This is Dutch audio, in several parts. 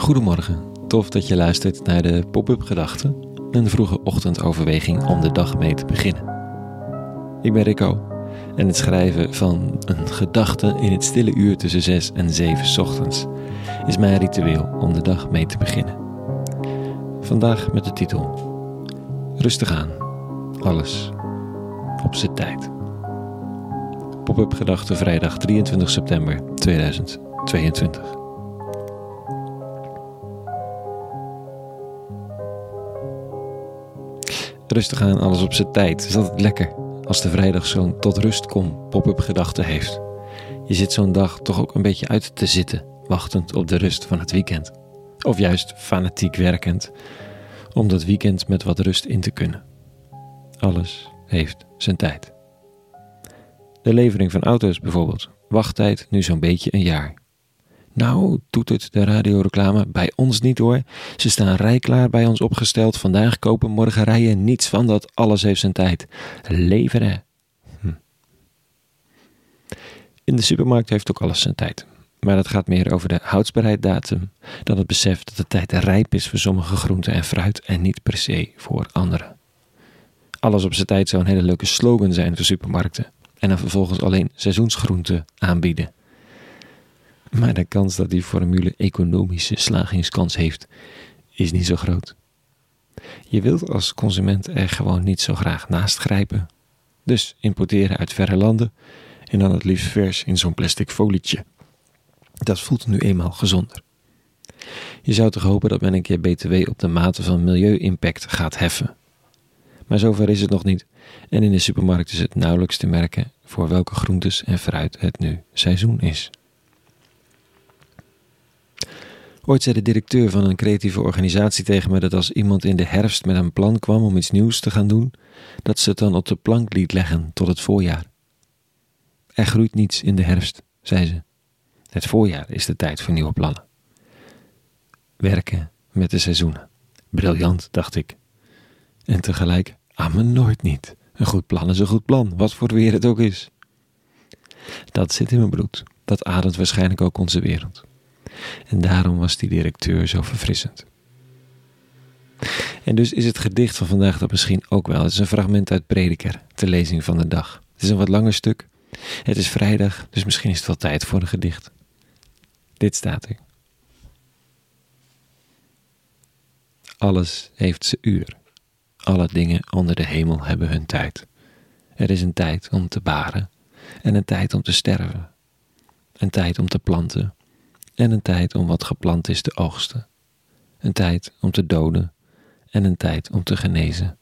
Goedemorgen, tof dat je luistert naar de Pop-up Gedachten, een vroege ochtendoverweging om de dag mee te beginnen. Ik ben Rico en het schrijven van een gedachte in het stille uur tussen 6 en 7 ochtends is mijn ritueel om de dag mee te beginnen. Vandaag met de titel Rustig aan, alles op zijn tijd. Pop-up Gedachten vrijdag 23 september 2022. Rustig aan, alles op zijn tijd. Is altijd lekker als de vrijdag zo'n tot rust kom pop-up gedachte heeft. Je zit zo'n dag toch ook een beetje uit te zitten, wachtend op de rust van het weekend. Of juist fanatiek werkend, om dat weekend met wat rust in te kunnen. Alles heeft zijn tijd. De levering van auto's bijvoorbeeld. Wachttijd nu zo'n beetje een jaar. Nou, het de radioreclame, bij ons niet hoor. Ze staan rijklaar bij ons opgesteld. Vandaag kopen, morgen rijden. Niets van dat, alles heeft zijn tijd. Leveren. Hm. In de supermarkt heeft ook alles zijn tijd. Maar dat gaat meer over de houdbaarheidsdatum dan het besef dat de tijd rijp is voor sommige groenten en fruit en niet per se voor andere. Alles op zijn tijd zou een hele leuke slogan zijn voor supermarkten. En dan vervolgens alleen seizoensgroenten aanbieden. Maar de kans dat die formule economische slagingskans heeft, is niet zo groot. Je wilt als consument er gewoon niet zo graag naast grijpen. Dus importeren uit verre landen en dan het liefst vers in zo'n plastic folietje. Dat voelt nu eenmaal gezonder. Je zou toch hopen dat men een keer BTW op de mate van milieu-impact gaat heffen. Maar zover is het nog niet en in de supermarkt is het nauwelijks te merken voor welke groentes en fruit het nu seizoen is. Ooit zei de directeur van een creatieve organisatie tegen me dat als iemand in de herfst met een plan kwam om iets nieuws te gaan doen, dat ze het dan op de plank liet leggen tot het voorjaar. Er groeit niets in de herfst, zei ze. Het voorjaar is de tijd voor nieuwe plannen. Werken met de seizoenen. Briljant, dacht ik. En tegelijk, ah, me nooit niet. Een goed plan is een goed plan, wat voor weer het ook is. Dat zit in mijn bloed. Dat ademt waarschijnlijk ook onze wereld. En daarom was die directeur zo verfrissend. En dus is het gedicht van vandaag dat misschien ook wel. Het is een fragment uit Prediker, de lezing van de dag. Het is een wat langer stuk. Het is vrijdag, dus misschien is het wel tijd voor een gedicht. Dit staat er. Alles heeft zijn uur. Alle dingen onder de hemel hebben hun tijd. Er is een tijd om te baren en een tijd om te sterven. Een tijd om te planten en een tijd om wat geplant is te oogsten. Een tijd om te doden en een tijd om te genezen.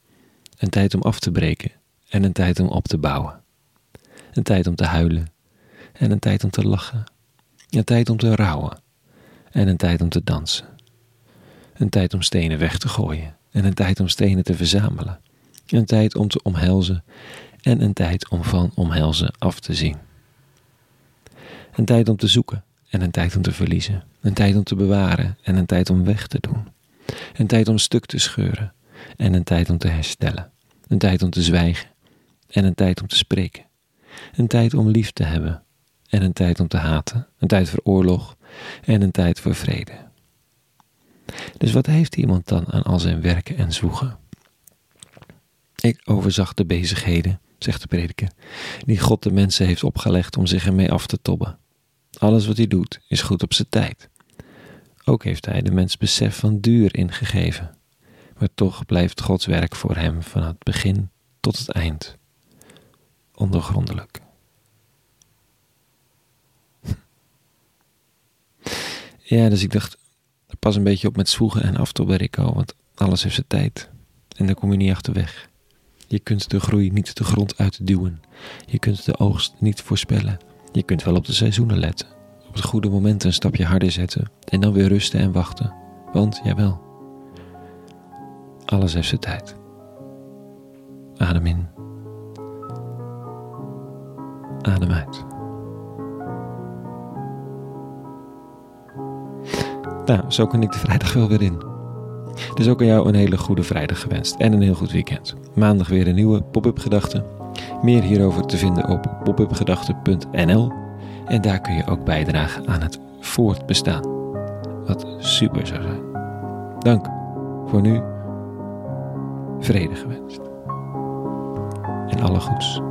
Een tijd om af te breken en een tijd om op te bouwen. Een tijd om te huilen en een tijd om te lachen. Een tijd om te rouwen en een tijd om te dansen. Een tijd om stenen weg te gooien en een tijd om stenen te verzamelen. Een tijd om te omhelzen en een tijd om van omhelzen af te zien. Een tijd om te zoeken en een tijd om te verliezen. Een tijd om te bewaren en een tijd om weg te doen. Een tijd om stuk te scheuren en een tijd om te herstellen. Een tijd om te zwijgen en een tijd om te spreken. Een tijd om lief te hebben en een tijd om te haten. Een tijd voor oorlog en een tijd voor vrede. Dus wat heeft iemand dan aan al zijn werken en zwoegen? Ik overzag de bezigheden, zegt de prediker, die God de mensen heeft opgelegd om zich ermee af te tobben. Alles wat hij doet is goed op zijn tijd. Ook heeft hij de mens besef van duur ingegeven. Maar toch blijft Gods werk voor hem van het begin tot het eind ondergrondelijk. Ja, dus ik dacht, pas een beetje op met zwoegen en aftobben, Rico, want alles heeft zijn tijd. En daar kom je niet achterweg. Je kunt de groei niet de grond uitduwen. Je kunt de oogst niet voorspellen. Je kunt wel op de seizoenen letten, op het goede moment een stapje harder zetten en dan weer rusten en wachten. Want jawel, alles heeft zijn tijd. Adem in. Adem uit. Nou, zo kan ik de vrijdag wel weer in. Dus ook aan jou een hele goede vrijdag gewenst en een heel goed weekend. Maandag weer een nieuwe pop-up gedachte. Meer hierover te vinden op popupgedachten.nl en daar kun je ook bijdragen aan het voortbestaan Wat super zou zijn. Dank voor nu. Vrede gewenst. En alle goeds.